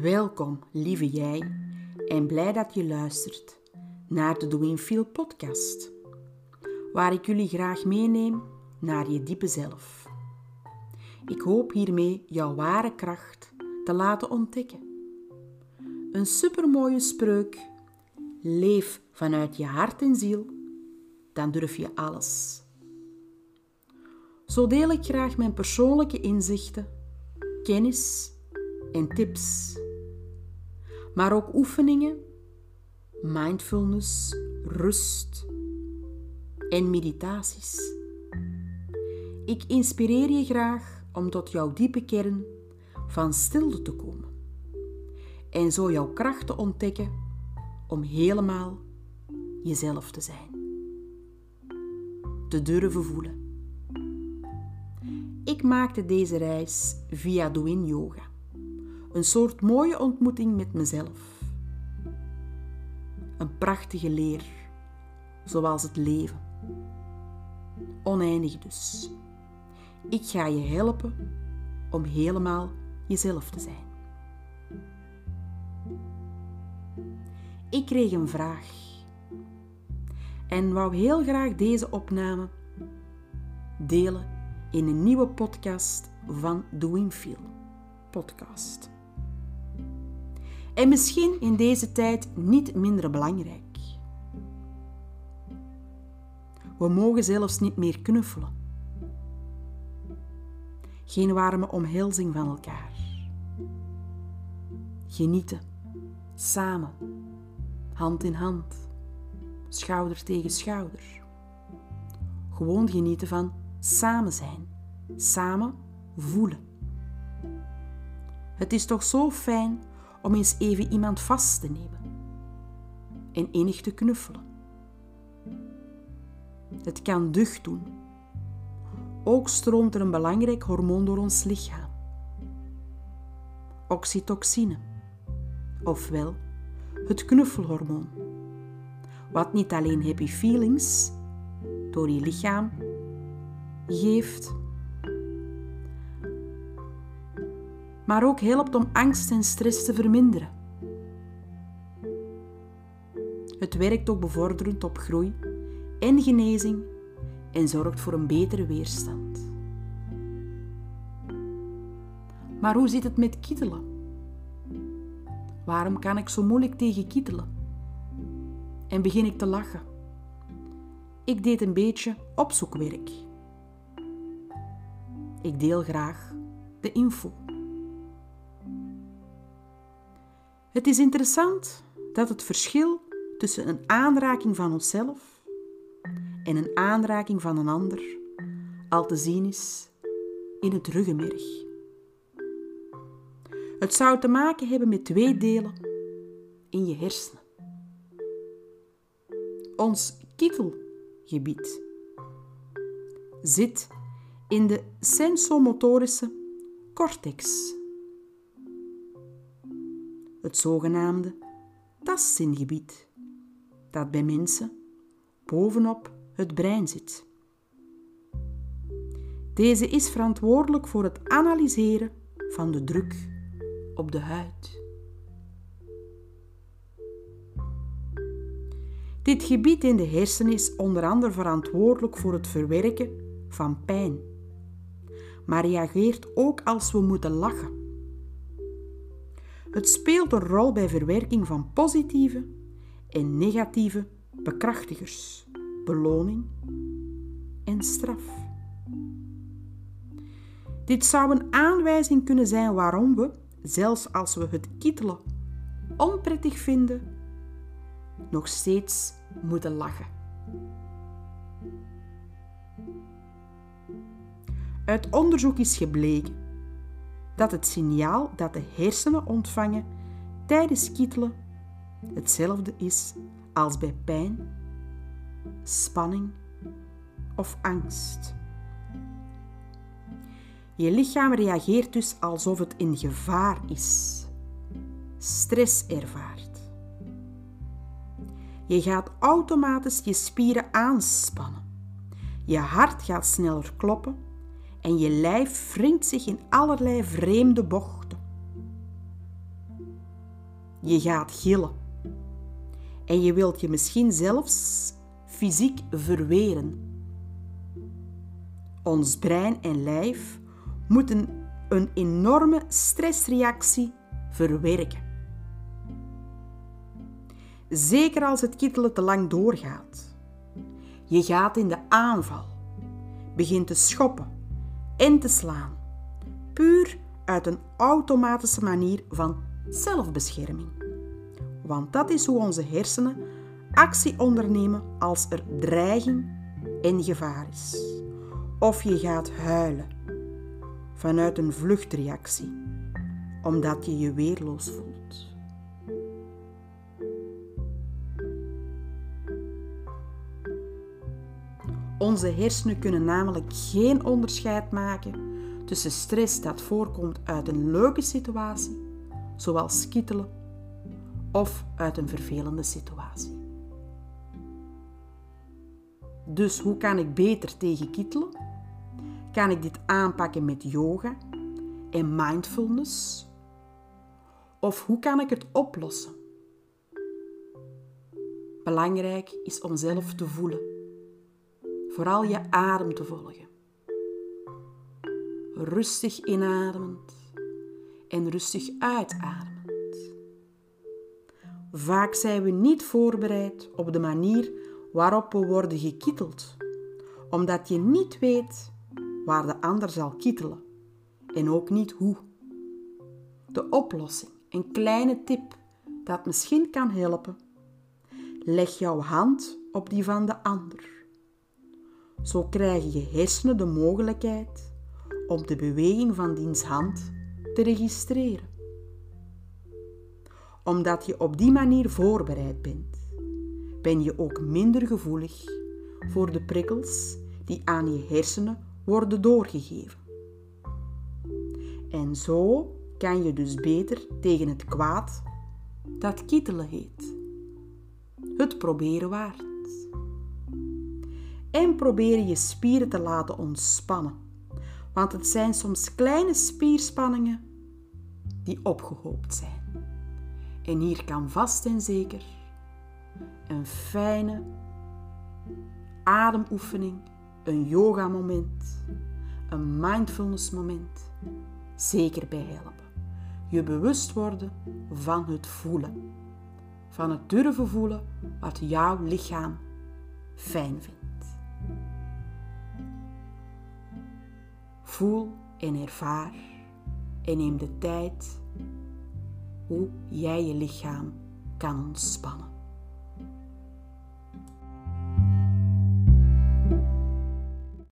Welkom, lieve jij, en blij dat je luistert naar de Doing Feel podcast, waar ik jullie graag meeneem naar je diepe zelf. Ik hoop hiermee jouw ware kracht te laten ontdekken. Een supermooie spreuk. Leef vanuit je hart en ziel, dan durf je alles. Zo deel ik graag mijn persoonlijke inzichten, kennis en tips. Maar ook oefeningen, mindfulness, rust en meditaties. Ik inspireer je graag om tot jouw diepe kern van stilte te komen en zo jouw kracht te ontdekken om helemaal jezelf te zijn. Te durven voelen. Ik maakte deze reis via Doin Yoga. Een soort mooie ontmoeting met mezelf. Een prachtige leer, zoals het leven. Oneindig dus. Ik ga je helpen om helemaal jezelf te zijn. Ik kreeg een vraag en wou heel graag deze opname delen in een nieuwe podcast van Doing Feel podcast. En misschien in deze tijd niet minder belangrijk. We mogen zelfs niet meer knuffelen. Geen warme omhelzing van elkaar. Genieten, samen, hand in hand, schouder tegen schouder. Gewoon genieten van samen zijn, samen voelen. Het is toch zo fijn om eens even iemand vast te nemen en enig te knuffelen. Het kan ducht doen. Ook stroomt er een belangrijk hormoon door ons lichaam. Oxytocine, ofwel het knuffelhormoon, wat niet alleen happy feelings door je lichaam geeft, maar ook helpt om angst en stress te verminderen. Het werkt ook bevorderend op groei en genezing en zorgt voor een betere weerstand. Maar hoe zit het met kietelen? Waarom kan ik zo moeilijk tegen kietelen? En begin ik te lachen? Ik deed een beetje opzoekwerk. Ik deel graag de info. Het is interessant dat het verschil tussen een aanraking van onszelf en een aanraking van een ander al te zien is in het ruggenmerg. Het zou te maken hebben met twee delen in je hersenen. Ons kietelgebied zit in de sensomotorische cortex het zogenaamde tastzingebied, dat bij mensen bovenop het brein zit. Deze is verantwoordelijk voor het analyseren van de druk op de huid. Dit gebied in de hersenen is onder andere verantwoordelijk voor het verwerken van pijn, maar reageert ook als we moeten lachen het speelt een rol bij verwerking van positieve en negatieve bekrachtigers, beloning en straf. Dit zou een aanwijzing kunnen zijn waarom we, zelfs als we het kietelen onprettig vinden, nog steeds moeten lachen. Uit onderzoek is gebleken dat het signaal dat de hersenen ontvangen tijdens kietelen hetzelfde is als bij pijn, spanning of angst. Je lichaam reageert dus alsof het in gevaar is, stress ervaart. Je gaat automatisch je spieren aanspannen. Je hart gaat sneller kloppen en je lijf wringt zich in allerlei vreemde bochten. Je gaat gillen. En je wilt je misschien zelfs fysiek verweren. Ons brein en lijf moeten een enorme stressreactie verwerken. Zeker als het kittelen te lang doorgaat. Je gaat in de aanval, begint te schoppen en te slaan, puur uit een automatische manier van zelfbescherming. Want dat is hoe onze hersenen actie ondernemen als er dreiging en gevaar is. Of je gaat huilen vanuit een vluchtreactie, omdat je je weerloos voelt. Onze hersenen kunnen namelijk geen onderscheid maken tussen stress dat voorkomt uit een leuke situatie, zoals kittelen, of uit een vervelende situatie. Dus hoe kan ik beter tegen kittelen? Kan ik dit aanpakken met yoga en mindfulness? Of hoe kan ik het oplossen? Belangrijk is om zelf te voelen. Vooral je adem te volgen. Rustig inademend en rustig uitademend. Vaak zijn we niet voorbereid op de manier waarop we worden gekitteld, omdat je niet weet waar de ander zal kittelen en ook niet hoe. De oplossing, een kleine tip dat misschien kan helpen. Leg jouw hand op die van de ander. Zo krijgen je hersenen de mogelijkheid om de beweging van diens hand te registreren. Omdat je op die manier voorbereid bent, ben je ook minder gevoelig voor de prikkels die aan je hersenen worden doorgegeven. En zo kan je dus beter tegen het kwaad dat kittelen heet. Het proberen waard. En probeer je spieren te laten ontspannen, want het zijn soms kleine spierspanningen die opgehoopt zijn. En hier kan vast en zeker een fijne ademoefening een yoga moment, een mindfulness moment zeker bij helpen. Je bewust worden van het voelen. Van het durven voelen wat jouw lichaam fijn vindt. Voel en ervaar en neem de tijd hoe jij je lichaam kan ontspannen.